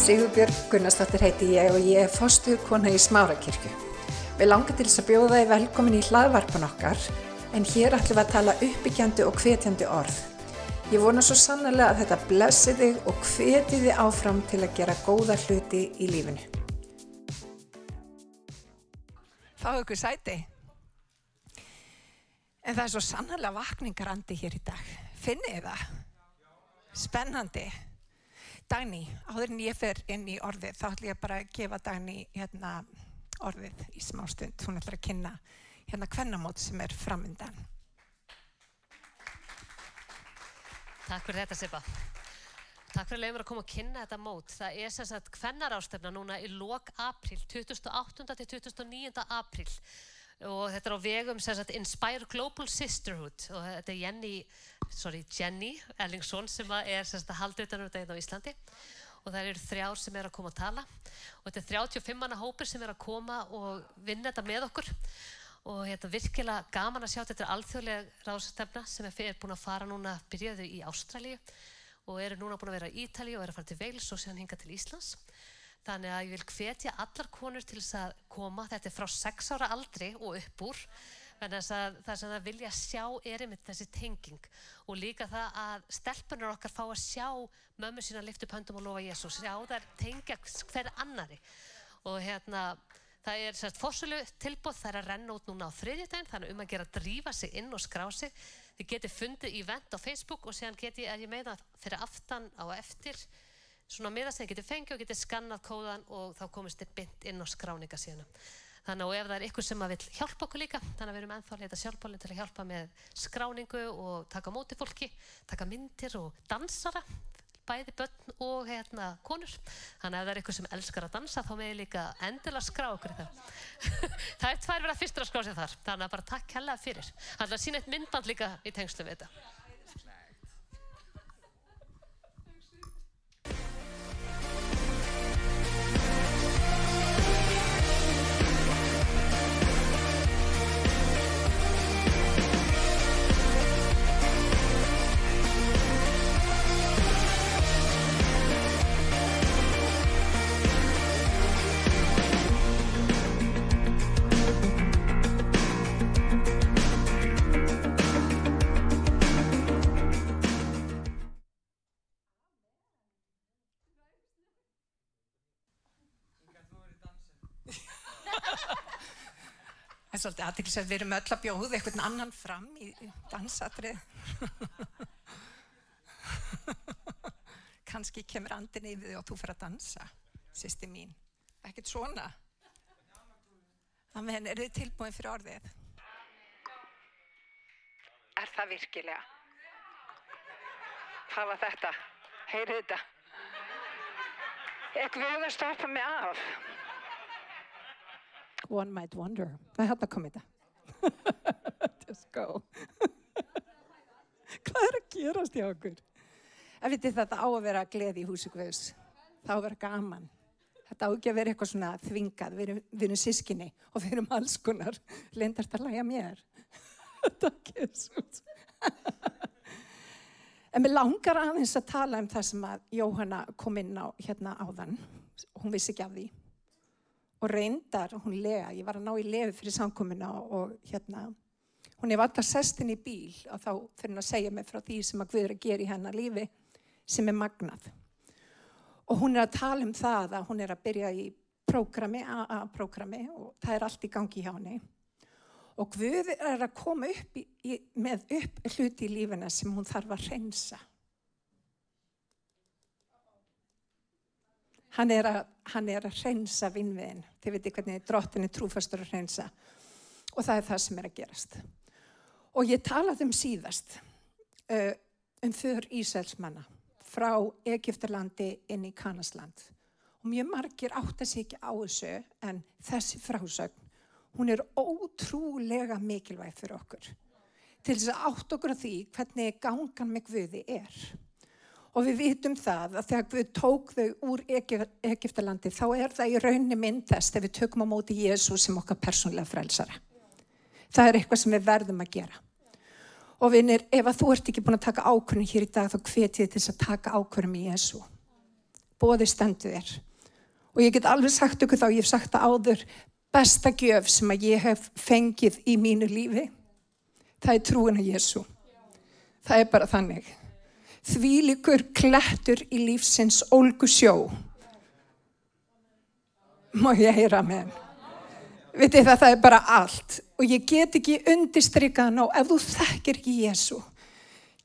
Sigurbjörg Gunnarsdóttir heiti ég og ég er fostuð kona í Smárakirkju. Við langar til þess að bjóða þið velkomin í hlaðvarpan okkar en hér ætlum við að tala uppbyggjandi og hvetjandi orð. Ég vona svo sannlega að þetta blessi þig og hveti þið áfram til að gera góða hluti í lífinu. Fáðu ykkur sæti. En það er svo sannlega vakningarandi hér í dag. Finnið það? Spennandi. Dagný, áður en ég fer inn í orðið, þá ætlum ég bara að gefa Dagný hérna, orðið í smá stund. Hún ætlar að kynna hérna hvernamót sem er framöndan. Takk fyrir þetta Sippa. Takk fyrir að leiða mér að koma að kynna þetta mót. Það er sem sagt kvennarástöfna núna í lok april, 28. til 29. april og þetta er á vegum sem sagt Inspire Global Sisterhood. Og þetta er Jenny, sorry, Jenny Ellingsson sem er sem sagt að halda utan um þetta á Íslandi. Og það eru þrjár sem er að koma að tala. Og þetta er 35 manna hópur sem er að koma og vinna þetta með okkur. Og hérna virkilega gaman að sjá þetta. Er alþjóðlega ráðstöfna sem er búin að fara núna, byrjaðu í Ástralíu og eru núna búin að vera í Ítali og eru að fara til Veils og séðan hinga til Íslands Þannig að ég vil hvetja allar konur til þess að koma, þetta er frá 6 ára aldri og upp úr, þess að það sem það vilja sjá er einmitt þessi tenging. Og líka það að stelpunar okkar fá að sjá mömmu sína lift upp höndum og lofa Jésús, sjá þær tengja hverja annari og hérna það er sérst fórsölu tilbúð það er að renna út núna á þriðjutæn þannig um að gera að drífa sig inn og skrá sig. Þið getið fundið event á Facebook og séðan getið að ég meina fyrir aftan á eftir svona miðast þegar getið fengið og getið skannað kóðan og þá komist þið bynd inn á skráninga síðan. Þannig að ef það er ykkur sem vil hjálpa okkur líka, þannig að við erum ennþá að leita sjálfbólinn til að hjálpa með skráningu og taka móti fólki, taka myndir og dansara, bæði börn og hérna konur. Þannig að ef það er ykkur sem elskar að dansa þá með líka endilega skrá okkur í það. það er tvær verið að fyrstur að skrá sér þar, þannig að bara takk hella fyrir. Þannig að sína eitt myndband líka í tengslu við þetta. Er svolítið aðeins að við erum öll að bjóða einhvern annan fram í dansatrið. Kanski kemur andin yfir því og þú fyrir að dansa, sýsti mín. Ekkert svona. Amen, er þið tilbúin fyrir orðið? Er það virkilega? Hvað var þetta? Heyrið þetta? Ég vil að stoppa mig af. One might wonder. Það er hérna að þetta. Just go. Hvað er að gerast hjá okkur? Það viti þetta á að vera gleði í húsi Guðs. Það á að vera gaman. Þetta á ekki að vera eitthvað svona þvingað. Við erum, vi erum sískinni og við erum alls konar. Lindast að læga mér. Takk Jésús. en mér langar aðeins að tala um það sem að Jóhanna kom inn á hérna áðan. Hún vissi ekki af því og reyndar hún lega, ég var að ná í lefi fyrir samkomina og hérna hún er alltaf sestin í bíl og þá fyrir hún að segja mig frá því sem að Guður að gera í hennar lífi sem er magnað. Og hún er að tala um það að hún er að byrja í prógrami, AA-prógrami og það er allt í gangi hjá henni. Og Guður er að koma upp í, með upp hluti í lífina sem hún þarf að reynsa hann er að, hann er að reynsa vinnviðin. Þið veitir hvernig drottin er trúfastur að reynsa. Og það er það sem er að gerast. Og ég talaði um síðast uh, um för Ísælsmanna frá Egiptalandi inn í Kanasland. Og mjög margir átt að sé ekki á þessu en þessi frásögn, hún er ótrúlega mikilvæg fyrir okkur. Til þess að átt okkur að því hvernig gangan með Guði er. Og við vitum það að þegar við tók þau úr Egiptalandi þá er það í raunni myndast þegar við tökum á móti Jésu sem okkar persónlega frelsara. Það er eitthvað sem við verðum að gera. Og vinnir, ef að þú ert ekki búin að taka ákvörðum hér í dag þá hvet ég til þess að taka ákvörðum í Jésu. bóði stendu þér. Og ég get alveg sagt ykkur þá, ég hef sagt það áður, besta gjöf sem að ég hef fengið í mínu lífi, það er trúin að Jésu. Það er bara þannig. Því líkur klettur í lífsins ólgu sjó. Má ég heyra með henn? Vitið það, það er bara allt. Og ég get ekki undistrykkaðan á ef þú þekkir ekki Jésu.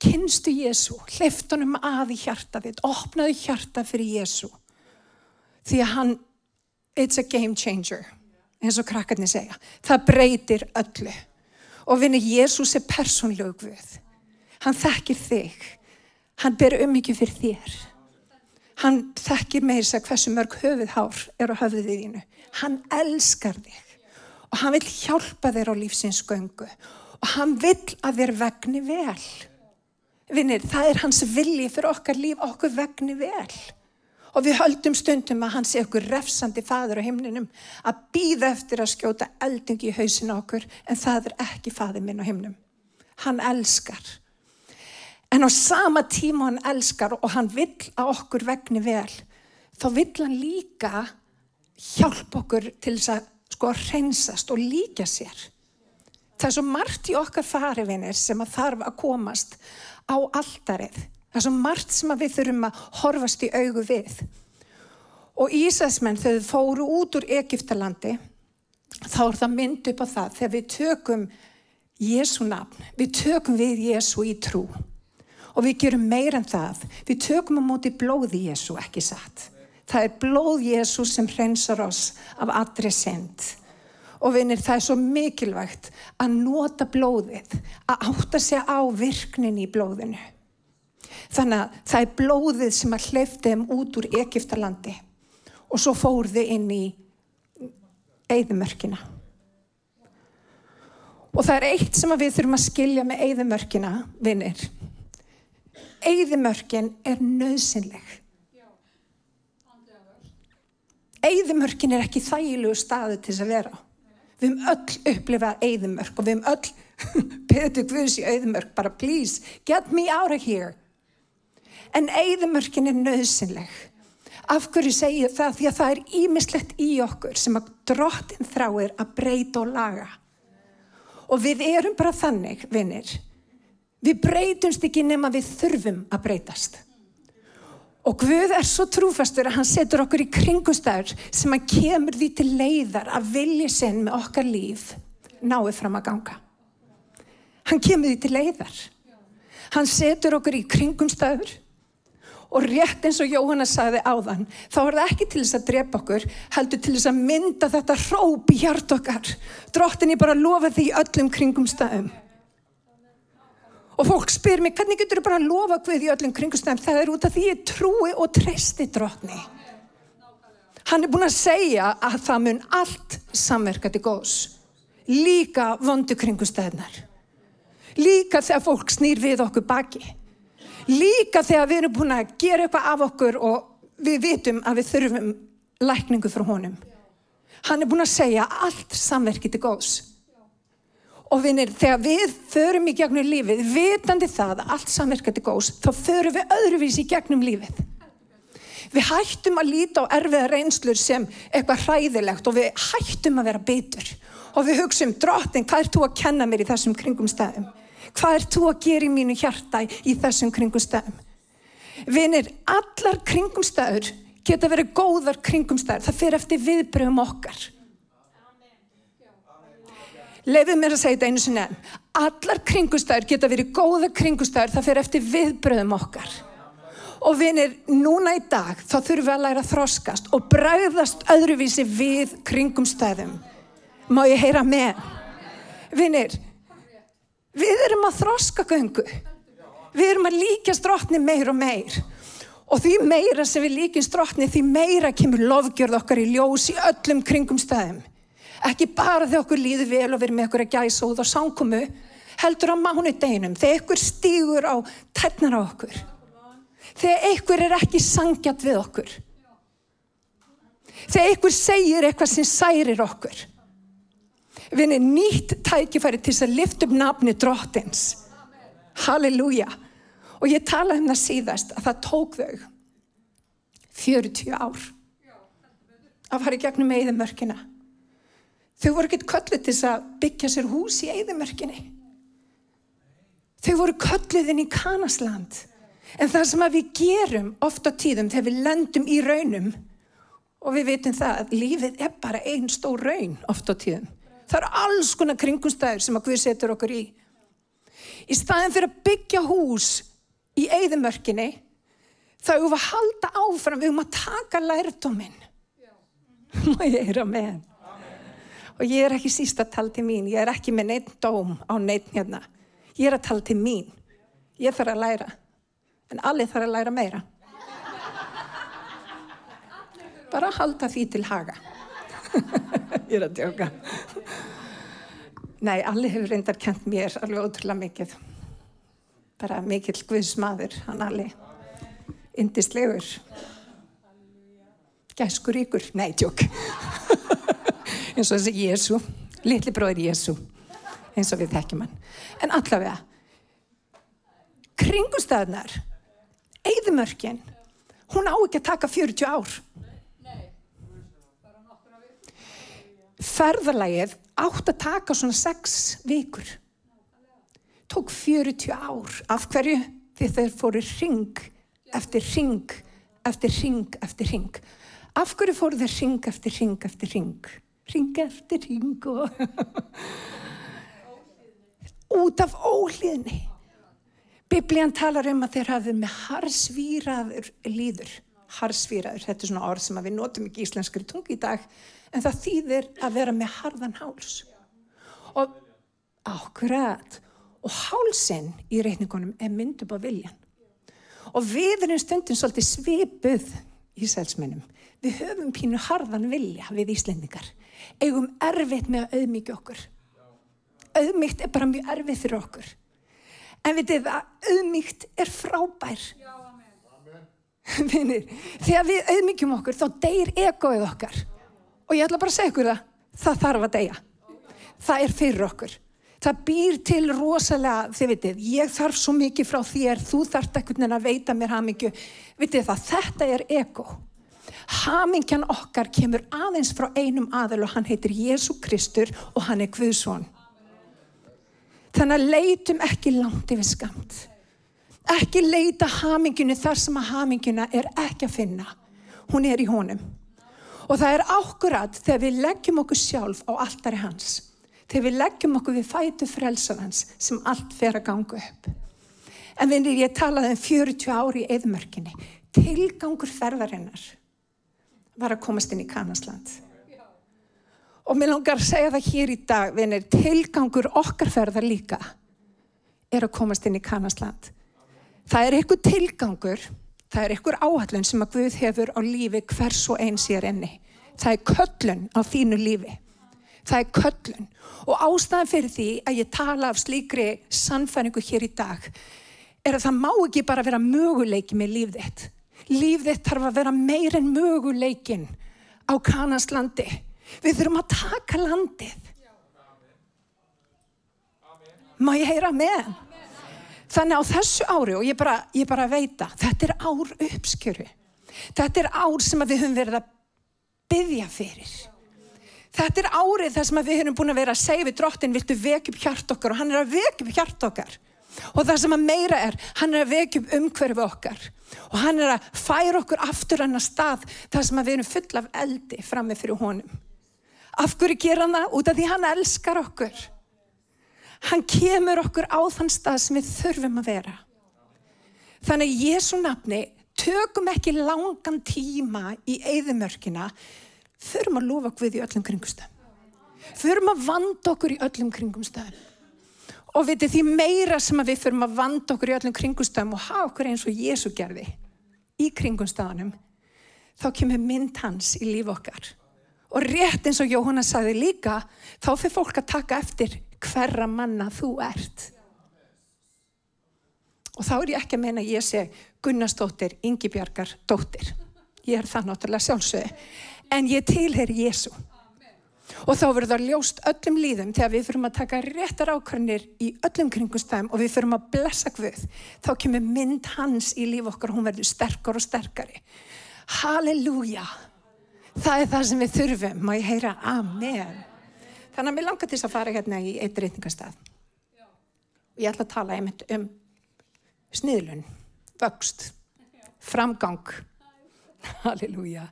Kynstu Jésu, hliftunum að í hjarta þitt, opnaðu hjarta fyrir Jésu. Því að hann, it's a game changer, eins og krakkarnir segja. Það breytir öllu. Og vinni, Jésús er persónlegu Guð. Hann þekkir þig. Hann ber um ekki fyrir þér. Hann þekkir meira þess að hversu mörg höfuðhár er á höfuðið þínu. Hann elskar þig og hann vil hjálpa þér á lífsins göngu og hann vil að þér vegni vel. Vinnir, það er hans vilji fyrir okkar líf, okkur vegni vel. Og við höldum stundum að hann sé okkur refsandi fadur á himninum að býða eftir að skjóta eldingi í hausinu okkur en það er ekki fadur minn á himnum. Hann elskar. En á sama tíma hann elskar og hann vill að okkur vegni vel, þá vill hann líka hjálpa okkur til þess að sko reynsast og líka sér. Það er svo margt í okkar farivinir sem að þarf að komast á alldarið. Það er svo margt sem við þurfum að horfast í augu við. Og Ísæsmenn þau fóru út úr Egiptalandi þá er það mynd upp á það þegar við tökum Jésu nafn, við tökum við Jésu í trú og við gerum meir en það, við tökum á móti blóði Jésu ekki satt. Það er blóð Jésu sem hreinsar oss af allri synd og vinir það er svo mikilvægt að nota blóðið, að átta sig á virknin í blóðinu. Þannig að það er blóðið sem að hleyfti þeim út úr Egiptalandi og svo fór þið inn í eigðumörkina. Og það er eitt sem við þurfum að skilja með eigðumörkina, vinnir. Eigðumörkin er nöðsynleg. Eigðumörkin er ekki þægilegu staðu til þess að vera á. Við höfum öll upplifað eigðumörk og við höfum öll betur Guðs í eigðumörk, bara please, get me out of here. En eigðumörkin er nöðsynleg. Af hverju segja það? Því að það er ímislegt í okkur sem að drottin þráir að breyta og laga. Og við erum bara þannig, vinnir. Við breytumst ekki nema við þurfum að breytast. Og Guð er svo trúfastur að hann setur okkur í kringustæður sem að kemur því til leiðar að vilja sinn með okkar líf náið fram að ganga. Hann kemur því til leiðar. Hann setur okkur í kringumstæður og rétt eins og Jóhanna sagði áðan, þá er það ekki til þess að drepa okkur, heldur til þess að mynda þetta hróp í hjart okkar. Drottin ég bara lofa því öllum kringumstæðum. Og fólk spyr mér, hvernig getur þú bara að lofa Guð í öllum kringustæðum? Það er út af því ég trúi og treysti drotni. Hann er búin að segja að það mun allt samverka til góðs. Líka vondu kringustæðnar. Líka þegar fólk snýr við okkur baki. Líka þegar við erum búin að gera eitthvað af okkur og við vitum að við þurfum lækningu frá honum. Hann er búin að segja allt samverki til góðs. Og vinir, þegar við förum í gegnum lífið, vitandi það að allt samverkandi góðs, þá förum við öðruvísi í gegnum lífið. Við hættum að líta á erfiða reynslur sem eitthvað hræðilegt og við hættum að vera bitur. Og við hugsaum, drottin, hvað er þú að kenna mér í þessum kringum stæðum? Hvað er þú að gera í mínu hjarta í þessum kringum stæðum? Vinir, allar kringum stæður geta verið góðar kringum stæður. Það fyrir eftir viðbröðum okkar. Leifið mér að segja þetta einu sinni enn. Allar kringustæður geta verið góða kringustæður, það fyrir eftir viðbröðum okkar. Og vinir, núna í dag þá þurfum við að læra að þroskast og bræðast öðruvísi við kringumstæðum. Má ég heyra með? Vinir, við erum að þroska göngu. Við erum að líka strótni meir og meir. Og því meira sem við líkjum strótni, því meira kemur lofgjörð okkar í ljós í öllum kringumstæðum ekki bara þegar okkur líður vel og við erum með okkur að gæsa út á sánkomu heldur á mánudeginum þegar ykkur stýgur á tennar á okkur. Þegar ykkur er ekki sangjat við okkur. Þegar ykkur segir eitthvað sem særir okkur. Við erum nýtt tækifæri til að lifta upp nafni drottins. Halleluja. Og ég talaði um það síðast að það tók þau 40 ár að fara í gegnum eðimörkina. Þau voru ekkert kölluð til þess að byggja sér hús í eðimörkinni. Þau voru kölluð inn í Kanasland. En það sem við gerum oft á tíðum þegar við lendum í raunum og við veitum það að lífið er bara einn stór raun oft á tíðum. Það eru alls konar kringumstæður sem að Guð setur okkur í. Í staðin fyrir að byggja hús í eðimörkinni þá erum við að halda áfram, við erum að taka lærdóminn. Má ég heyra með henn. Og ég er ekki síst að tala til mín, ég er ekki með neitt dóm á neitt hérna. Ég er að tala til mín. Ég þarf að læra. En allir þarf að læra meira. Bara að halda því til haga. ég er að djóka. Nei, allir hefur reyndar kent mér alveg ótrúlega mikið. Bara mikill guðsmaður, hann allir. Indislegur. Gæskur ykkur. Nei, djók. Eins og þessi Jésu, litli bróðir Jésu, eins og við þekkjum hann. En allavega, kringustæðnar, eigðumörkin, hún á ekki að taka 40 ár. Ferðarlægið átt að taka svona 6 vikur. Tók 40 ár. Af hverju? Því þeir fóru ring eftir ring eftir ring eftir ring. Af hverju fóru þeir ring eftir ring eftir ring? Ring eftir ring og út af óhlýðni. Biblían talar um að þeir hafið með harsvíraður líður. Harsvíraður, þetta er svona orð sem við notum ekki í íslenskri tungi í dag, en það þýðir að vera með harðan háls. Og ákveðat, og hálsinn í reikningunum er mynd upp á viljan. Og við erum stundin svolítið svipuð í selsmennum. Við höfum pínu harðan vilja við Íslendingar eigum erfitt með að auðmíkja okkur. Auðmíkt er bara mjög erfitt fyrir okkur. En við þið að auðmíkt er frábær. Vinir, þegar við auðmíkjum okkur þá deyir egoið okkar. Og ég ætla bara að segja ykkur það, það þarf að deyja. Það er fyrir okkur. Það býr til rosalega, þið vitið, ég þarf svo mikið frá þér, þú þarft ekkert en að veita mér hafmyggju. Vitið það, þetta er ego. Hamingjan okkar kemur aðeins frá einum aðal og hann heitir Jésu Kristur og hann er Guðsson. Þannig að leitum ekki langt yfir skamt. Ekki leita hamingjunu þar sem að hamingjuna er ekki að finna. Hún er í honum. Og það er ákkurat þegar við leggjum okkur sjálf á alltari hans. Þegar við leggjum okkur við fætu frelsar hans sem allt fer að ganga upp. En vinnir ég talaði um 40 ári í eðmörkinni. Tilgangur ferðarinnar var að komast inn í Kanasland. Og mér langar að segja það hér í dag, vinir, tilgangur okkar ferðar líka er að komast inn í Kanasland. Það er einhver tilgangur, það er einhver áhallun sem að Guð hefur á lífi hvers og eins ég er enni. Það er köllun á þínu lífi. Það er köllun. Og ástæðan fyrir því að ég tala af slíkri sannfæringu hér í dag er að það má ekki bara vera möguleiki með lífið þitt líf þitt þarf að vera meir en möguleikin á Kanaslandi. Við þurfum að taka landið. Má ég heyra með? Þannig á þessu ári, og ég bara, ég bara veita, þetta er ár uppskjöru. Þetta er ár sem við höfum verið að byggja fyrir. Þetta er árið þar sem við höfum búin að vera að segja við drottin, viltu vekja upp hjart okkar og hann er að vekja upp hjart okkar. Og það sem að meira er, hann er að vekja upp umhverfi okkar og hann er að færa okkur aftur hann að stað þar sem að við erum full af eldi frammi fyrir honum. Af hverju gera hann það? Út af því hann elskar okkur. Hann kemur okkur á þann stað sem við þurfum að vera. Þannig í Jésu nafni tökum ekki langan tíma í eðimörkina, þurfum að lofa okkur við í öllum kringumstöðum. Þurfum að vanda okkur í öllum kringumstöðum. Og veitir því meira sem við fyrir að vanda okkur í öllum kringumstæðum og hafa okkur eins og Jésu gerði í kringumstæðanum, þá kemur mynd hans í líf okkar. Og rétt eins og Jóhanna sagði líka, þá fyrir fólk að taka eftir hverra manna þú ert. Og þá er ég ekki að meina ég sé Gunnarsdóttir, Ingi Bjarkar, dóttir. Ég er það náttúrulega sjálfsögði. En ég tilher Jésu. Og þá verður það ljóst öllum líðum þegar við fyrirum að taka réttar ákvörnir í öllum kringumstæðum og við fyrirum að blessa Guð. Þá kemur mynd hans í líf okkar og hún verður sterkar og sterkari. Halleluja. Það er það sem við þurfum. Má ég heyra amen. Þannig að mér langar til þess að fara hérna í eitt reytingastað. Og ég ætla að tala einmitt um sniðlun, vöxt, framgang. Halleluja.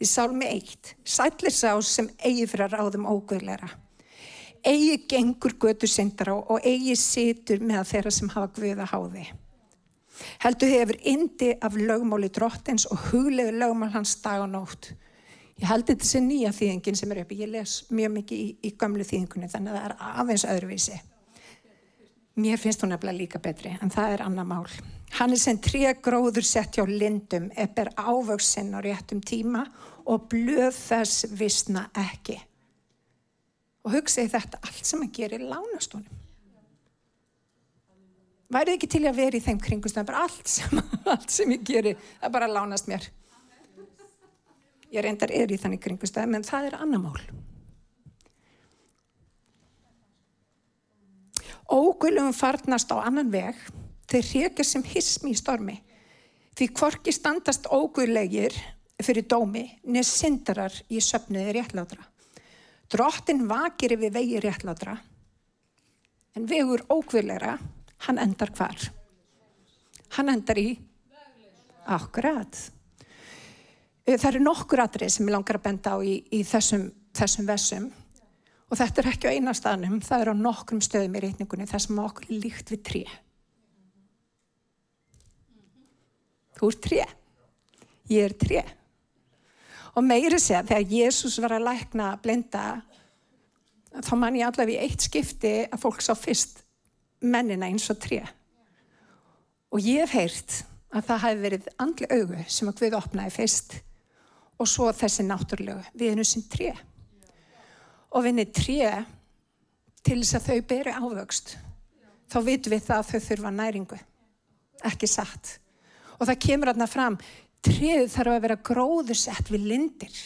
Í sálmi eitt, sætlir sá sem eigi fyrir að ráðum óguðleira. Eigi gengur götu syndara og eigi situr með þeirra sem hafa guða háði. Heldur hefur indi af lögmáli drottins og huglegu lögmál hans dag og nótt. Ég held þetta sem nýja þýðingin sem er uppi. Ég les mjög mikið í, í gamlu þýðingunni þannig að það er aðeins öðruvísi. Mér finnst hún nefnilega líka betri en það er annar mál. Hann er sem tre gróður sett hjá lindum, eppir ávöksinn á réttum tíma og blöð þess vissna ekki. Og hugsaði þetta allt sem hann gerir lánastónum. Værið ekki til að vera í þeim kringustöðum, bara allt sem, allt sem ég gerir, það bara lánast mér. Ég reyndar er í þannig kringustöðum, en það er annar mál. Ógulum farnast á annan veg, þeir hrekja sem hismi í stormi. Því hvorki standast ógullegir fyrir dómi, neð syndarar í söpnuði réttlátra. Drottin vakir yfir vegi réttlátra, en vegur ógullegra, hann endar hvar? Hann endar í? Akkurat. Það eru nokkur atrið sem ég langar að benda á í, í þessum, þessum vessum og þetta er ekki á eina staðnum, það er á nokkrum stöðum í reyningunni þar sem okkur er líkt við tré. Þú ert tré. Ég er tré. Og meiri segja þegar Jésús var að lækna blinda þá man ég allavega í eitt skipti að fólk sá fyrst mennina eins og tré. Og ég hef heyrt að það hafi verið andli augu sem að Guð opnaði fyrst og svo þessi náttúrlegu við erum sem tré. Og vinni tré til þess að þau beri ávöxt þá vitum við það að þau þurfa næringu. Ekki satt. Og það kemur aðna fram, tréð þarf að vera gróðursett við lindir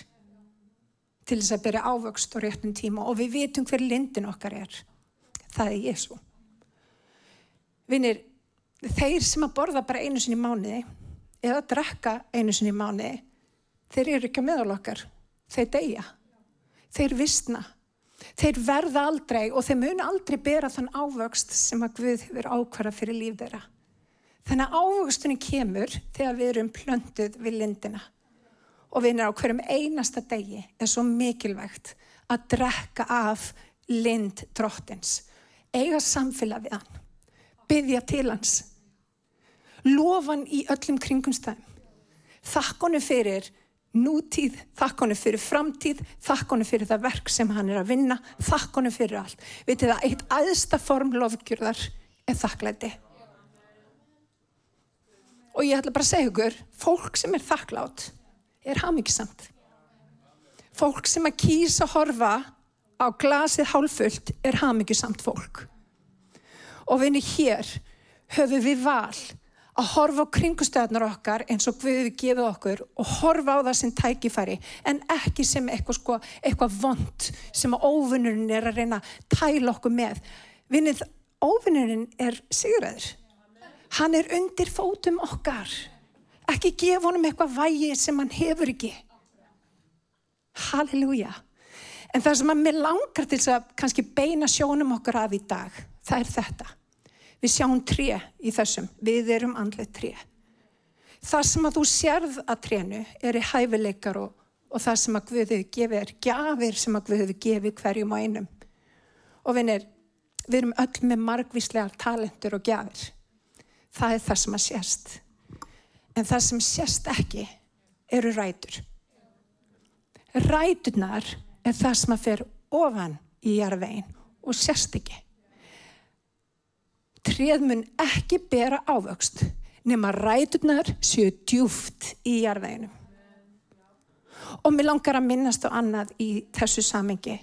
til þess að beri ávöxt og réttum tíma og við vitum hver lindin okkar er. Það er Jésu. Vinnir, þeir sem að borða bara einu sinni mánuði eða að drekka einu sinni mánuði, þeir eru ekki að meðal okkar. Þeir deyja. Þeir vissna. Þeir verða aldrei og þeir munu aldrei bera þann ávöxt sem að Guð hefur ákvara fyrir líf þeirra. Þannig að ávöxtunni kemur þegar við erum plönduð við lindina. Og við erum á hverjum einasta degi er svo mikilvægt að drekka af lind drottins. Eiga samfélag við hann byggja til hans. Lofan í öllum kringumstæðum. Þakkonu fyrir nútíð, þakkonu fyrir framtíð, þakkonu fyrir það verk sem hann er að vinna, þakkonu fyrir allt. Vitið það, eitt aðsta form lofgjörðar er þakklæti. Og ég ætla bara að segja ykkur, fólk sem er þakklátt er hafmyggsamt. Fólk sem að kýsa að horfa á glasið hálfullt er hafmyggsamt fólk og vinni hér höfum við val að horfa á kringustöðnar okkar eins og við gefum okkur og horfa á það sem tækifæri en ekki sem eitthvað, sko, eitthvað vond sem að óvinnurinn er að reyna að tæla okkur með. Vinnið, óvinnurinn er siguröður. Hann er undir fótum okkar. Ekki gefa honum eitthvað vægi sem hann hefur ekki. Halleluja. En það sem að mér langar til að kannski beina sjónum okkur af í dag það er þetta. Við sjáum tré í þessum, við erum andlega tré. Það sem að þú sérð að trénu er í hæfileikar og, og það sem að Guðið gefið er gafir sem að Guðið gefið hverjum á einum. Og vinir, við erum öll með margvíslegar talentur og gafir. Það er það sem að sérst. En það sem sérst ekki eru rætur. Ræturnar er það sem að fer ofan í jarvegin og sérst ekki tréð mun ekki bera ávöxt nema ræturnar séu djúft í jarðveginum. Og mér langar að minnast á annað í þessu samengi.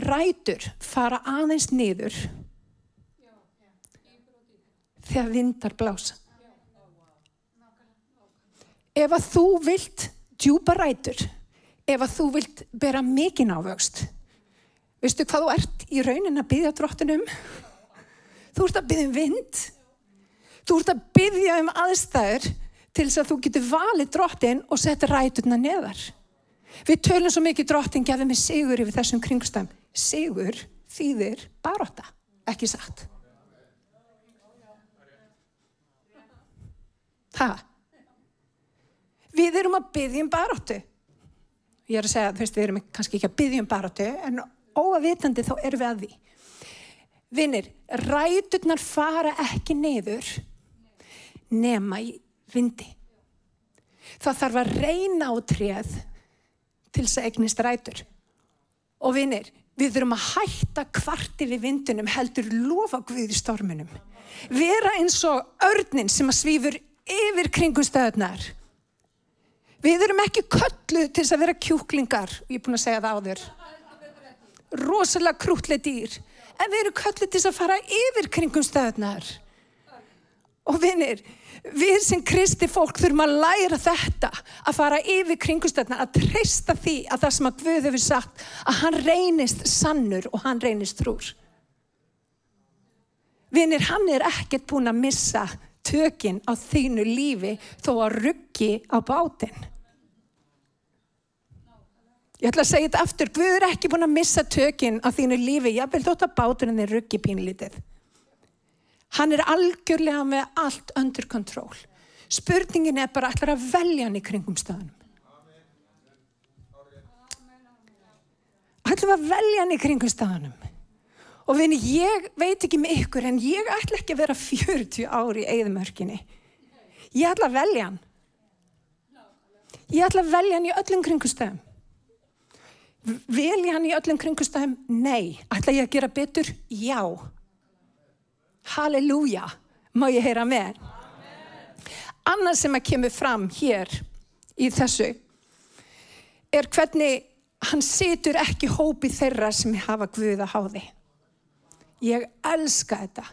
Rætur fara aðeins niður þegar vindar blása. Ef að þú vilt djúpa rætur, ef að þú vilt bera mikinn ávöxt, veistu hvað þú ert í raunin að byggja drottinum? Þú ert að byggja um vind. Þú ert að byggja um aðstæður til þess að þú getur valið drottin og setja ræturna neðar. Við tölum svo mikið drottin gefið með sigur yfir þessum kringstæm. Sigur þýðir baróta, ekki satt. Það. Við erum að byggja um baróttu. Ég er að segja, þú veist, við erum kannski ekki að byggja um baróttu, en óavitandi þá erum við að því. Vinnir, ræturnar fara ekki neyður nema í vindi. Það þarf að reyna á treð til þess að eignist rætur. Og vinnir, við þurfum að hætta kvarti við vindunum heldur lofa Guði stormunum. Vera eins og örnin sem að svífur yfir kringum stöðnar. Við erum ekki kölluð til þess að vera kjúklingar, ég er búin að segja það áður. Rosalega krútlega dýr, en við erum kölluð til að fara yfir kringum stöðnar. Og vinnir, við sem kristi fólk þurfum að læra þetta, að fara yfir kringustöðna, að treysta því að það sem að Guð hefur sagt, að hann reynist sannur og hann reynist trúr. Vinnir, hann er ekkert búin að missa tökinn á þínu lífi þó að ruggi á bátinn. Ég ætla að segja þetta aftur, Guð er ekki búin að missa tökinn á þínu lífi, ég vil þótt að báturinn er ruggi pínlítið. Hann er algjörlega með allt undir kontról. Spurningin er bara allar að velja hann í kringum staðanum. Allar að velja hann í kringum staðanum. Og vini, ég veit ekki með ykkur en ég ætla ekki að vera 40 ári í eigðumörkinni. Ég ætla að velja hann. Ég ætla að velja hann í öllum kringustæðum. Velja hann í öllum kringustæðum? Nei. Ætla ég að gera betur? Já. Halleluja. Má ég heyra með? Annað sem að kemur fram hér í þessu er hvernig hann situr ekki hópi þeirra sem hafa Guða háði. Ég elska þetta.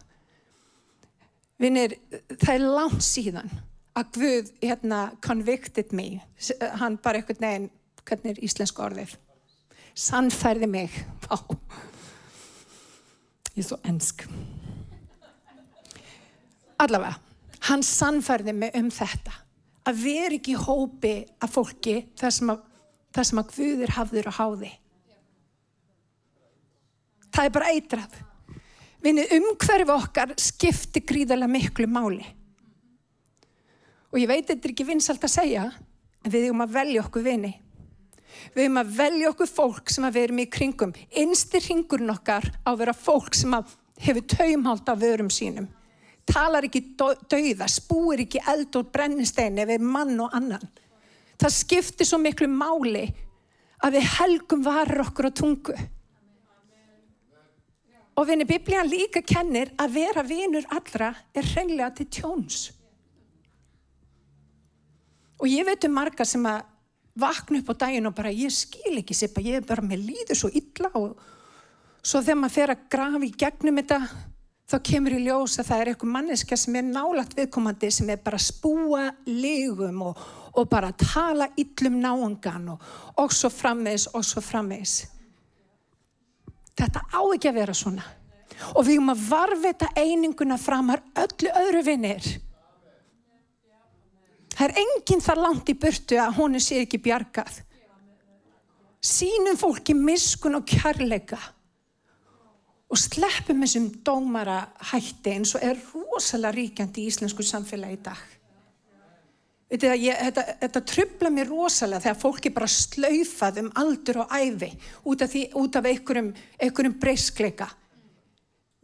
Vinnir, það er langt síðan að Guð hérna convicted me. Hann bara eitthvað neginn, hvernig er íslensk orðið? Sannfærði mig. Vá. Ég er svo ensk. Allavega, hann sannfærði mig um þetta. Að vera ekki í hópi af fólki þar sem að, þar sem að Guður hafður og háði. Það er bara eitrað. Vinni, umhverfi okkar skipti gríðarlega miklu máli. Og ég veit þetta er ekki vinsalt að segja, en við erum að velja okkur vini. Við erum að velja okkur fólk sem að verum í kringum. Einstir hringurinn okkar á að vera fólk sem að hefur taumhald af vörum sínum. Talar ekki dauða, spúir ekki eld og brennistein ef við mann og annan. Það skiptir svo miklu máli að við helgum varir okkur á tungu. Og vinni, biblían líka kennir að vera vinur allra er hreinlega til tjóns. Og ég veit um marga sem að vakna upp á daginn og bara ég skil ekki sér, ég er bara með líður svo illa og svo þegar maður fer að grafa í gegnum þetta þá kemur í ljós að það er eitthvað manneska sem er nálagt viðkomandi sem er bara að spúa lígum og, og bara að tala yllum náangan og, og svo frammeins og svo frammeins. Þetta á ekki að vera svona. Og við erum að varvita eininguna framar öllu öðru vinnir. Það er enginn þar langt í burtu að honu sé ekki bjargað. Sýnum fólki miskun og kærleika og sleppum þessum dómara hætti eins og er rosalega ríkjandi í íslensku samfélagi í dag. Þetta, ég, þetta, þetta trubla mér rosalega þegar fólki bara slaufað um aldur og æfi út af, því, út af einhverjum, einhverjum breyskleika.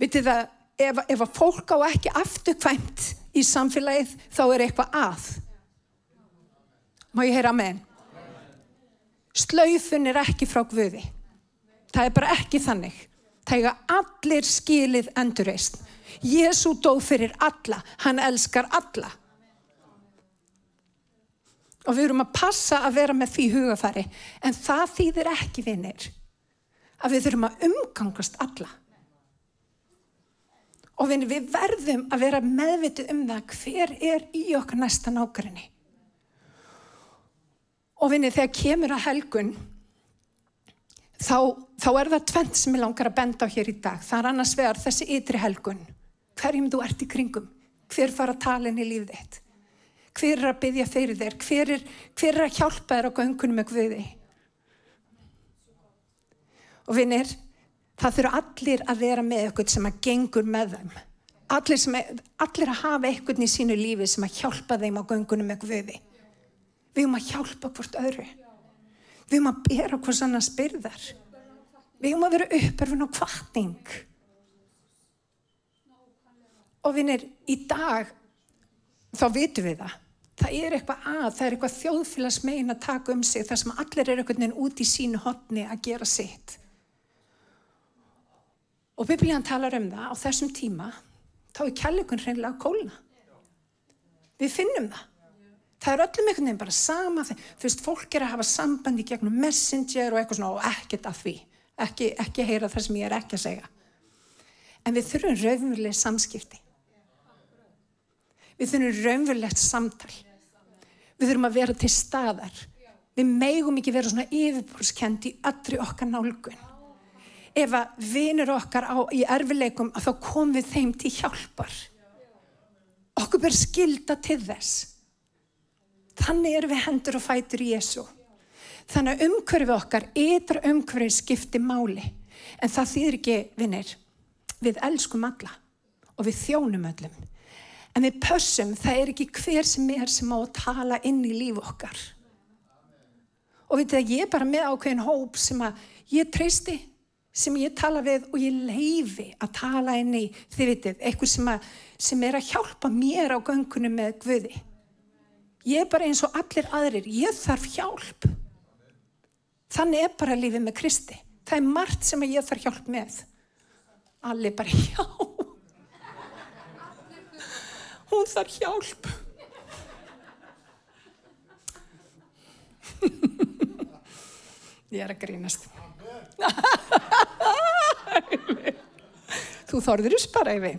Vitið það, ef, ef að fólk á ekki afturkvæmt í samfélagið þá er eitthvað að. Má ég heyra með henn? Slaufun er ekki frá Guði. Það er bara ekki þannig. Það er allir skilið endurreist. Jésu dó fyrir alla. Hann elskar alla. Og við erum að passa að vera með því hugafæri. En það þýðir ekki vinnir. Að við þurfum að umgangast alla. Og við verðum að vera meðvitið um það hver er í okkar næsta nákvæmni. Og vinnir þegar kemur að helgun þá, þá er það tvent sem ég langar að benda á hér í dag. Það er annars vegar þessi ytri helgun. Hverjum þú ert í kringum? Hver fara talin í lífið þitt? Hver er að byggja fyrir þér? Hver er, hver er að hjálpa þér á göngunum með Guði? Og vinnir, það þurfa allir að vera með eitthvað sem að gengur með þeim. Allir, sem, allir að hafa eitthvað í sínu lífi sem að hjálpa þeim á göngunum með Guði. Við höfum að hjálpa hvort öðru. Við höfum að bera hvort annars byrðar. Við höfum að vera uppörfun og kvartning. Og vinnir, í dag, þá vitum við það. Það er eitthvað að, það er eitthvað þjóðfélagsmein að taka um sig þar sem allir er einhvern veginn út í sínu hotni að gera sitt. Og biblíðan talar um það á þessum tíma, þá er kærleikun hreinlega kólna. Við finnum það. Það er öllum einhvern veginn bara sama þegar, þú veist, fólk er að hafa sambandi gegnum messenger og eitthvað svona og ekkert af því. Ekki, ekki heyra það sem ég er ekki að segja. En við þurfum raunveruleg samskipti. Við þurfum raunverulegt samtal. Við þurfum að vera til staðar. Við megum ekki vera svona yfirbúrskend í öllri okkar nálgun. Ef að vinur okkar á, í erfileikum að þá komum við þeim til hjálpar. Okkur ber skilda til þess. Þannig erum við hendur og fætur í Jésu. Þannig að umhverfið okkar, ytra umhverfið skipti máli. En það þýðir ekki, vinnir, við elskum alla og við þjónum öllum. En við pössum, það er ekki hver sem er sem á að tala inn í líf okkar. Og við þetta, ég er bara með ákveðin hóp sem að ég treysti, sem ég tala við og ég leifi að tala inn í, þið vitið, eitthvað sem, að, sem er að hjálpa mér á göngunum með Guði. Ég er bara eins og allir aðrir, ég þarf hjálp. Þannig er bara lífið með Kristi. Það er margt sem ég þarf hjálp með. Allir bara, já, hún þarf hjálp. Ég er að grínast. Þú þorður us bara yfir.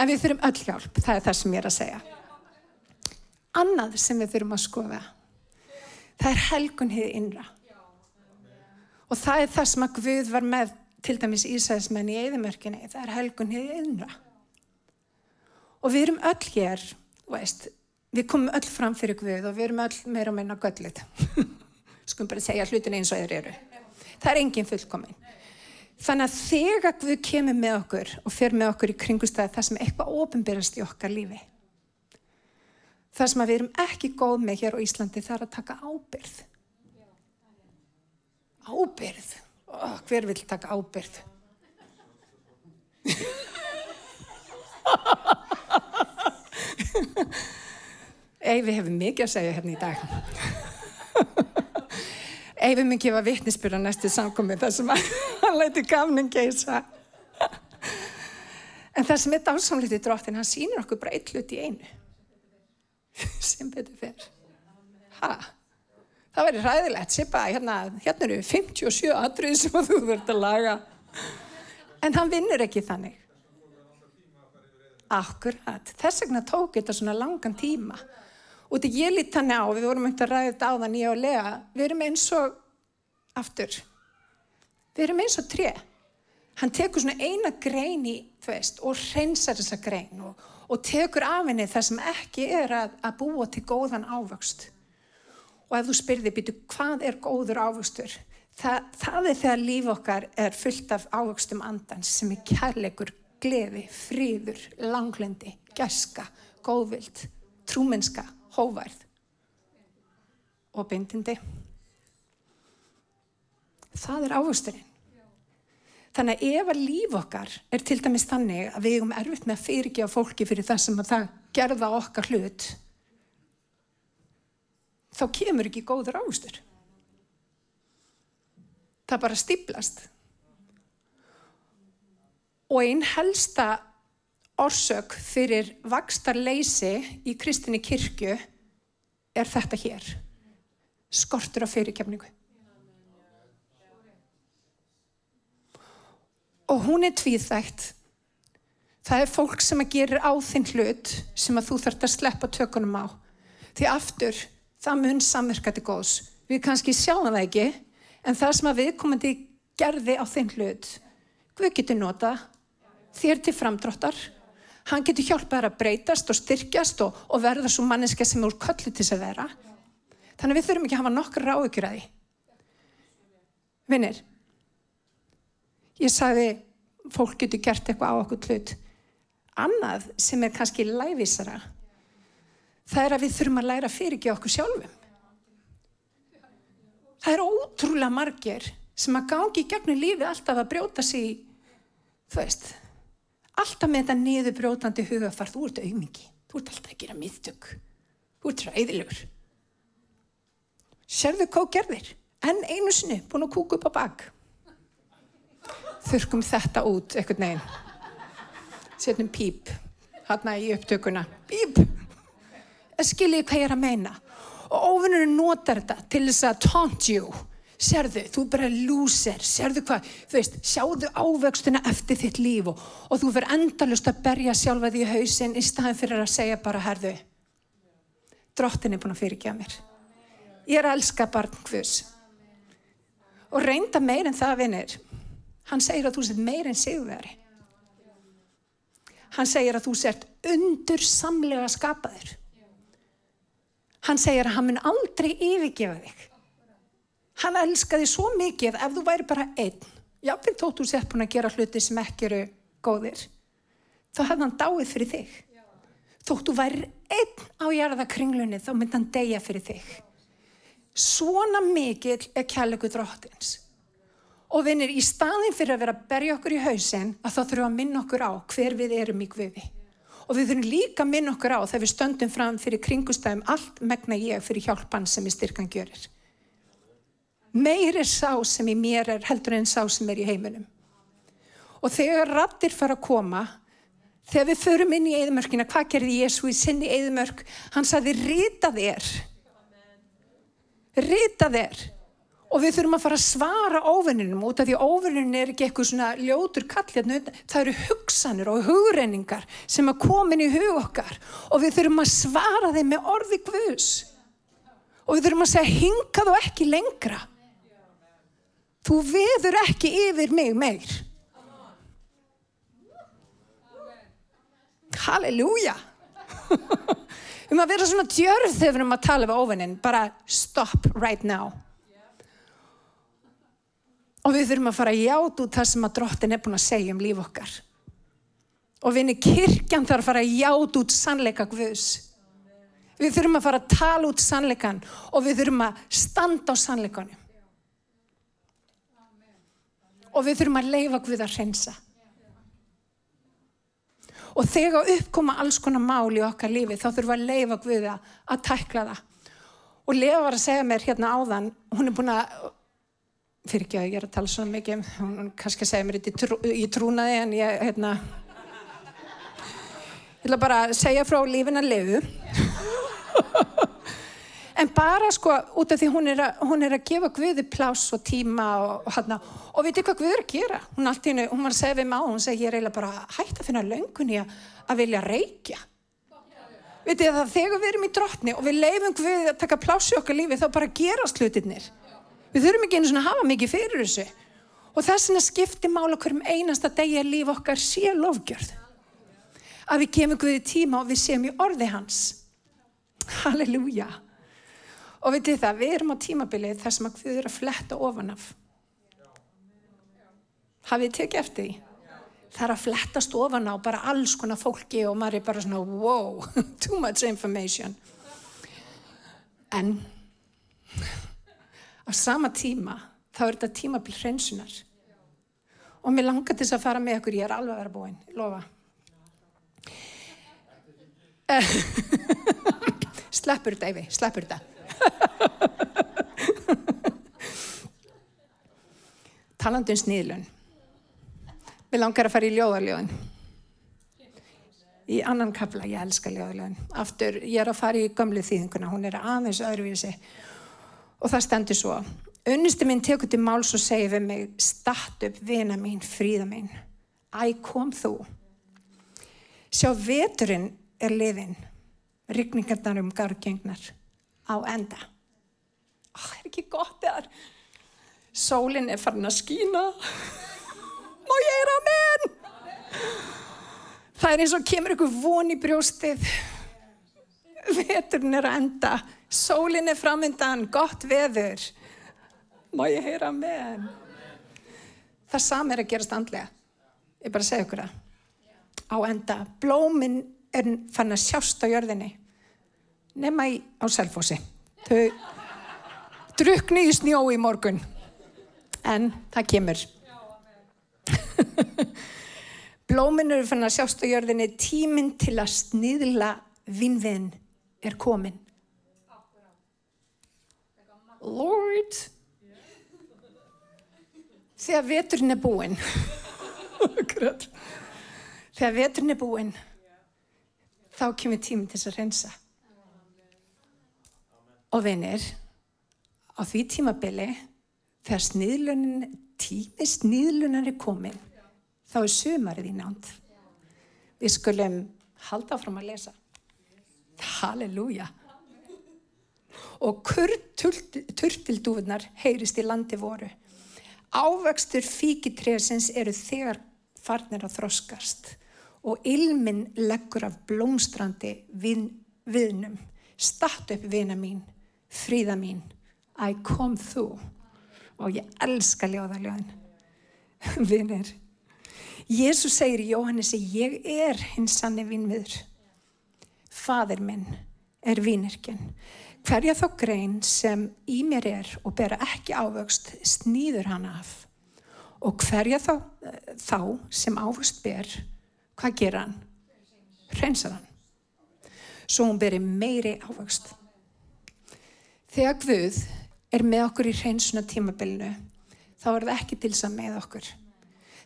En við þurfum öll hjálp, það er það sem ég er að segja. Annað sem við þurfum að skoða, það er helgun hið innra. Og það er það sem að Guð var með til dæmis Ísæðismenn í eðimörkinni, það er helgun hið innra. Og við erum öll hér, veist, við komum öll fram fyrir Guð og við erum öll meira og meina göllið. Skum bara segja hlutin eins og þeir eru. Það er engin fullkominn. Þannig að þegar Guð kemur með okkur og fer með okkur í kringustæði það sem eitthvað ofinberast í okkar lífi. Það sem við erum ekki góð með hér á Íslandi það er að taka ábyrð. Ábyrð? Oh, hver vil taka ábyrð? Eyfi hefur mikið að segja hérna í dag. Eyfi mun gefa vittnisspyrra næstu samkomi þar sem hann læti gafning geisa. En það sem er dásamlítið dróttin, hann sýnir okkur bara eitt hlut í einu. Sem betur fyrr. Hæ? Það verður ræðilegt, Sippa, hérna, hérna eru 57 atrið sem þú þurft að laga. En hann vinnur ekki þannig. Akkurat. Þess vegna tók þetta svona langan tíma. Og þetta ég lít hann á, við vorum myndið að ræða þetta á þann ég og Lea, við erum eins og, aftur, við erum eins og tre. Hann tekur svona eina grein í, veist, og hreinsar þessa grein og, og tekur af henni það sem ekki er að, að búa til góðan ávöxt. Og ef þú spyrði, býtu, hvað er góður ávöxtur? Það, það er þegar líf okkar er fullt af ávöxtum andans sem er kærleikur, gleði, fríður, langlendi, gæska, góðvild, trúmenska, hóværð og bindindi. Það er ávöxturinn. Þannig að ef að líf okkar er til dæmis þannig að við erum erfitt með að fyrirgefa fólki fyrir það sem að það gerða okkar hlut, þá kemur ekki góður ávöxtur. Það bara stíplast. Og einn helsta orsök fyrir vakstarleysi í kristinni kirkju er þetta hér. Skortur af fyrirkefningu. Og hún er tvíþægt. Það er fólk sem að gerir á þinn hlut sem að þú þarfst að sleppa tökunum á. Því aftur, það mun samverka til góðs. Við kannski sjáum það ekki, en það sem að viðkomandi gerði á þinn hlut, Guð getur nota þér til framdráttar Hann getur hjálpað að breytast og styrkjast og, og verða svo manneska sem er úr köllu til þess að vera. Þannig að við þurfum ekki að hafa nokkur ráðugjur að því. Vinnir, ég sagði fólk getur gert eitthvað á okkur hlut. Annað sem er kannski læfisara, það er að við þurfum að læra fyrir ekki okkur sjálfum. Það er ótrúlega margir sem að gangi í gegnum lífi alltaf að brjóta sig þú veist, alltaf með þetta niður brjótandi hugafar, þú ert auðmingi, þú ert alltaf að gera miðtök, þú ert ræðilegur. Serðu hvað gerðir, en einu sinni búin að kúka upp á bak. Þurkum þetta út eitthvað neginn. Setnum píp, hérna í upptökuna, píp. Skiljið hvað ég er að meina. Og óvinnurinn notar þetta til þess að taunt you. Serðu, þú er bara lúser, serðu hvað, þú veist, sjáðu ávöxtuna eftir þitt líf og, og þú verður endalust að berja sjálfa því í hausinn í staðin fyrir að segja bara, herðu, drottin er búin að fyrirgeða mér. Ég er að elska barn hvus. Og reynda meir en það, vinnir, hann segir að þú sett meir en sigurveri. Hann segir að þú sett undur samlega skapaður. Hann segir að hann mun aldrei yfirgefa þig. Hann elskaði svo mikið ef þú væri bara einn. Jáfnveg tótt þú sett búin að gera hluti sem ekki eru góðir. Þá hefði hann dáið fyrir þig. Þótt þú væri einn á jarðakringlunni þá myndi hann deyja fyrir þig. Svona mikill er kærleiku dróttins. Og vinnir, í staðin fyrir að vera að berja okkur í hausin að þá þurfum að minna okkur á hver við erum í guði. Og við þurfum líka að minna okkur á þegar við stöndum fram fyrir kringustæðum allt megna ég fyrir hjálpan sem í styrkan gjörir. Meir er sá sem í mér er heldur en sá sem er í heiminum. Og þegar rattir fara að koma, þegar við förum inn í eðmörkina, hvað gerði Jésu í sinni eðmörk? Hann sagði, rita þér. Rita þér. Og við þurfum að fara að svara óvinninum út af því óvinnin er ekki eitthvað svona ljótur kall hérna. Það eru hugsanir og hugreiningar sem að komin í hug okkar og við þurfum að svara þeim með orði guðs. Og við þurfum að segja hingað og ekki lengra. Þú veður ekki yfir mig meir. Halleluja. um að vera svona djörð þegar við erum að tala við óvinnin. Bara stop right now. Og við þurfum að fara að játa út það sem að drottin er búin að segja um líf okkar. Og vinni kirkjan þarf að fara að játa út sannleika Guðs. Við þurfum að fara að tala út sannleikan og við þurfum að standa á sannleikanum. Og við þurfum að leifa Guð að hreinsa. Og þegar uppkoma alls konar mál í okkar lífi þá þurfum við að leifa Guð að tækla það. Og Lea var að segja mér hérna áðan, hún er búin að fyrir ekki að ég er að tala svona mikið hún kannski segja mér þetta trú, í trúnaði en ég hérna ég ætla bara að segja frá lífin að lifu en bara sko út af því hún er að, hún er að gefa Guði plás og tíma og, og hérna og veitir hvað Guður að gera hún, alltaf, hún var að segja við má hún segi ég er eiginlega bara hægt að finna löngunni að, að vilja reykja veitir það þegar við erum í drottni og við leifum Guði að taka plás í okkar lífi þá bara gerast hlutirnir Við þurfum ekki einu svona að hafa mikið fyrir þessu. Og þess vegna skiptir mála hverjum einasta degi að líf okkar sé lofgjörð. Að við kemum Guði tíma og við séum í orði hans. Halleluja. Og við þið það, við erum á tímabilið þar sem að Guði er að fletta ofan af. Hafið tekið eftir því? Það er að flettast ofan á bara alls konar fólki og maður er bara svona wow, too much information. En á sama tíma þá er þetta tímabil hreinsunar og mér langar til þess að fara með okkur ég er alveg að vera búinn, lofa sleppur þetta Eyvi, sleppur þetta talandum sníðlun mér langar að fara í ljóðarljóðin í annan kafla, ég elska ljóðarljóðin aftur, ég er að fara í gamlu þýðinguna hún er aðeins öðruvísi Og það stendur svo. Unnusti minn tekur til máls og segir við mig, statt upp vina mín, fríða mín. Æ, kom þú. Sjá, veturinn er liðinn. Rykningarnar um gargengnar á enda. Það er ekki gott eðar. Sólinn er farin að skína. Og ég er á menn. Það er eins og kemur ykkur von í brjóstið. Veturinn er að enda. Sólinn er framöndan, gott veður. Má ég heyra með? Það sami er að gerast andlega. Ég bara segja ykkur það. Á enda, blóminn er fann að sjást á jörðinni. Nefna í á selfósi. Þau drukni í snjó í morgun. En það kemur. Blóminn eru fann að sjást á jörðinni. Tíminn til að sniðla vinnvinn er komin. Lord, þegar veturinn er búinn, þegar veturinn er búinn, þá kemur tíminn til að reynsa. Og vinir, á því tímabili, þegar sniðlunin, tími sniðlunar er komin, þá er sumarið í nánd. Við skulum halda áfram að lesa. Halleluja. Og kurr turtildúðnar heyrist í landi voru. Ávöxtur fíkitresins eru þegar farnir að þroskast og ilmin leggur af blómstrandi vin, viðnum. Statt upp vina mín, fríða mín, I come þú. Og ég elska ljóðaljóðin. Vinir. Jésús segir í Jóhannesi, ég er hins sanni vinnviður. Fadir minn er vinnirkinn. Hverja þá grein sem í mér er og bera ekki ávöxt snýður hana af. Og hverja þá, þá sem ávöxt ber, hvað ger hann? Reynsar hann. Svo hún beri meiri ávöxt. Þegar Guð er með okkur í reynsuna tímabilinu, þá er það ekki til þess að með okkur.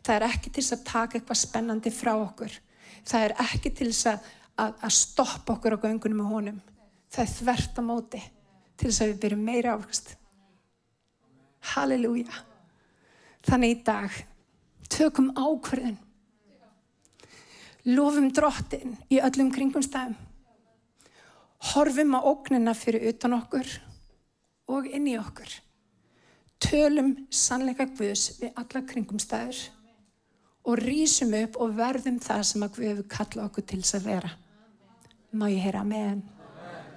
Það er ekki til þess að taka eitthvað spennandi frá okkur. Það er ekki til þess að, að, að stoppa okkur á göngunum með honum það er þvert á móti til þess að við byrjum meira ávöxt. Halleluja. Þannig í dag tökum ákverðin. Lofum drottin í öllum kringum stæðum. Horfum á ógnina fyrir utan okkur og inn í okkur. Tölum sannleika Guðs við alla kringum stæður og rýsum upp og verðum það sem að Guð hefur kallað okkur til þess að vera. Má ég heyra henn?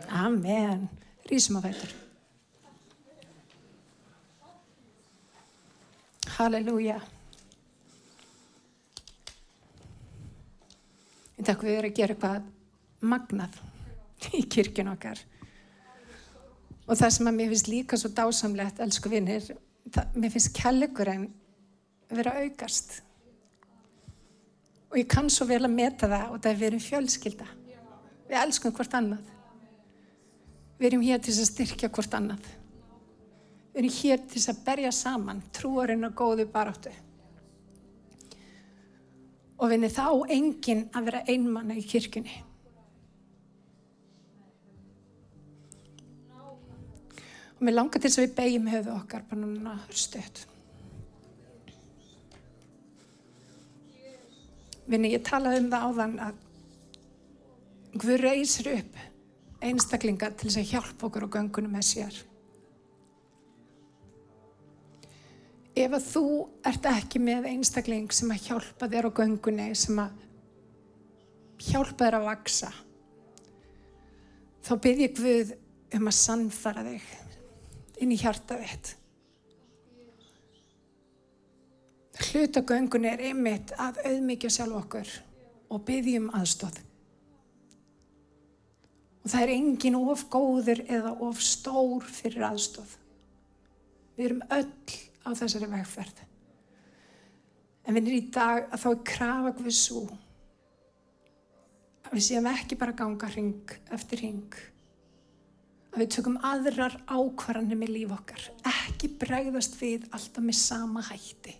Amen. Rísum á fættur. Halleluja. Ég takk við erum að gera eitthvað magnað í kirkjun okkar. Og það sem að mér finnst líka svo dásamlegt, elsku vinnir, mér finnst kjallegurinn vera aukast. Og ég kann svo vel að meta það og það er verið fjölskylda. Við elskum hvort annað. Við erum hér til að styrkja hvort annað. Við erum hér til að berja saman trúarinn og góðu baráttu. Og vinni þá enginn að vera einmanna í kirkunni. Og mér langar til þess að við beigjum höfu okkar bara núna stöðt. Vinni, ég talaði um það áðan að Guð reysir upp einstaklinga til þess að hjálpa okkur á göngunum með sér. Ef að þú ert ekki með einstakling sem að hjálpa þér á göngunni, sem að hjálpa þér að vaksa, þá byrð ég Guð um að sannfara þig inn í hjarta þitt. Hlutagöngunni er einmitt að auðmyggja sjálf okkur og byggjum aðstóð. Og það er engin of góður eða of stór fyrir aðstóð. Við erum öll á þessari vegferð. En við erum í dag að þá krafa svo. Að við séum ekki bara ganga ring eftir ring. Að við tökum aðrar ákvarðanir með líf okkar. Ekki bregðast við alltaf með sama hætti.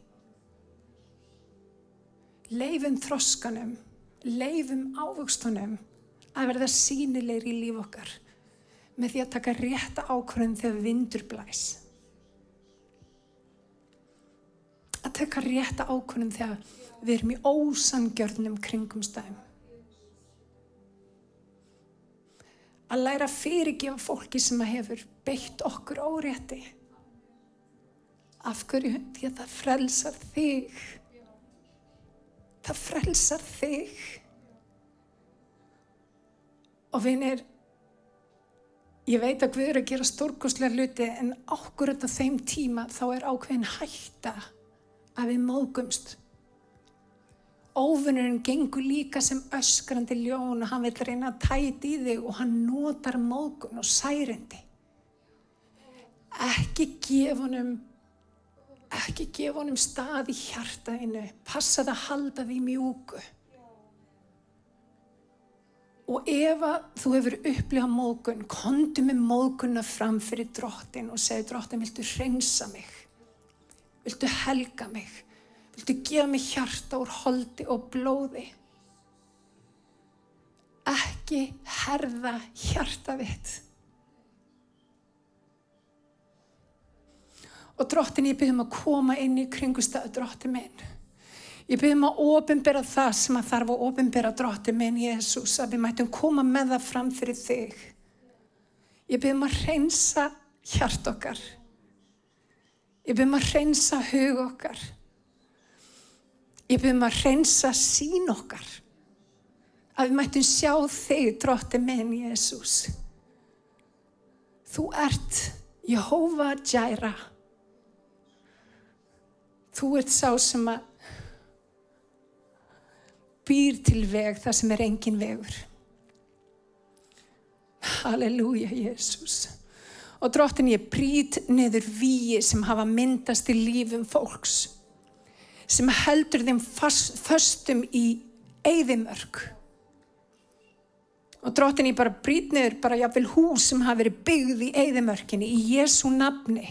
Leifum þroskanum, leifum ávöxtunum að verða sínilegri í líf okkar með því að taka rétta ákvörðin þegar vindur blæs. Að taka rétta ákvörðin þegar við erum í ósangjörnum kringumstæðum. að læra fyrirgjum fólki sem að hefur beitt okkur órétti. Af hverju? Því að það frelsar þig. Það frelsar þig. Og vinir ég veit að við erum að gera stórkoslega luti en ákvörðan á þeim tíma þá er ákveðin hætta að við mógumst Óvinnurinn gengur líka sem öskrandi ljón og hann vil reyna að tæti í þig og hann notar mógun og særendi. Ekki gefa honum, ekki gefa honum stað í hjartaðinu, passa það að halda því mjúku. Og ef þú hefur upplifað mógun, kondu með mógunna fram fyrir drottin og segi drottin, viltu hreinsa mig? Viltu helga mig? Viltu gefa mig hjarta úr holdi og blóði? Ekki herða hjarta þitt. Og drottin ég byrjum að koma inn í kringustæðu drottin minn. Ég byrjum að ofinbera það sem að þarf að ofinbera drótti minn Jésús að við mætum koma með það fram fyrir þig. Ég byrjum að reynsa hjart okkar. Ég byrjum að reynsa hug okkar. Ég byrjum að reynsa sín okkar. Að við mætum sjá þig drótti minn Jésús. Þú ert Jehova Jaira. Þú ert sá sem að býr til veg þar sem er engin vegur. Halleluja, Jésús. Og drottin ég brít neður víi sem hafa myndast í lífum fólks. Sem heldur þeim fast, föstum í eigðimörk. Og drottin ég bara brít neður bara jáfnvel hús sem hafa verið byggð í eigðimörkinni í Jésu nafni.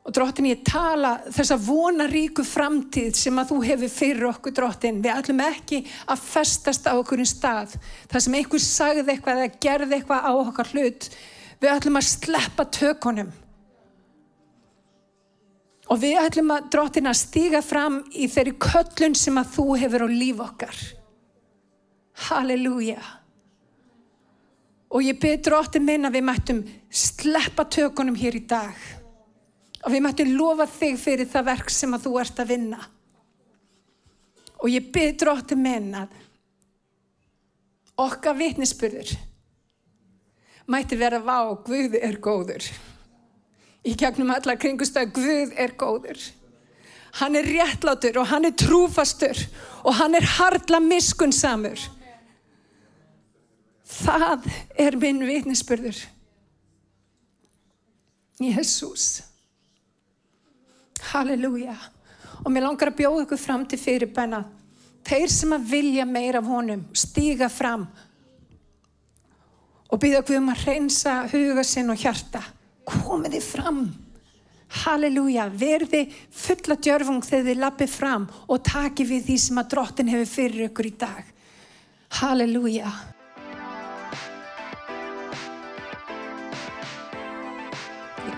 Og drottin ég tala þessa vonaríku framtíð sem að þú hefur fyrir okkur drottin. Við ætlum ekki að festast á okkur stað. Það sem einhver sagði eitthvað eða gerði eitthvað á okkar hlut. Við ætlum að sleppa tökunum. Og við ætlum að drottin að stíga fram í þeirri köllun sem að þú hefur á líf okkar. Halleluja. Og ég byrð drottin minn að við mættum sleppa tökunum hér í dag og við mættum lofa þig fyrir það verk sem að þú ert að vinna og ég byrð drótti minn að okkar vitnisspurður mætti vera vá Guð er góður í gegnum alla kringustöð Guð er góður hann er réttlátur og hann er trúfastur og hann er hardla miskunnsamur það er minn vitnisspurður Jésús Halleluja. Og mér langar að bjóða ykkur fram til fyrirbæna. Þeir sem að vilja meira af honum, stíga fram og býða okkur um að reynsa huga sinn og hjarta. Komiði fram. Halleluja. Verði fulla djörfung þegar þið lappið fram og taki við því sem að drottin hefur fyrir ykkur í dag. Halleluja.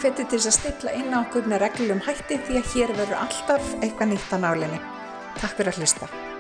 hveti til þess að stilla inn á okkur með reglum hætti því að hér verður alltaf eitthvað nýtt á nálinni. Takk fyrir að hlusta.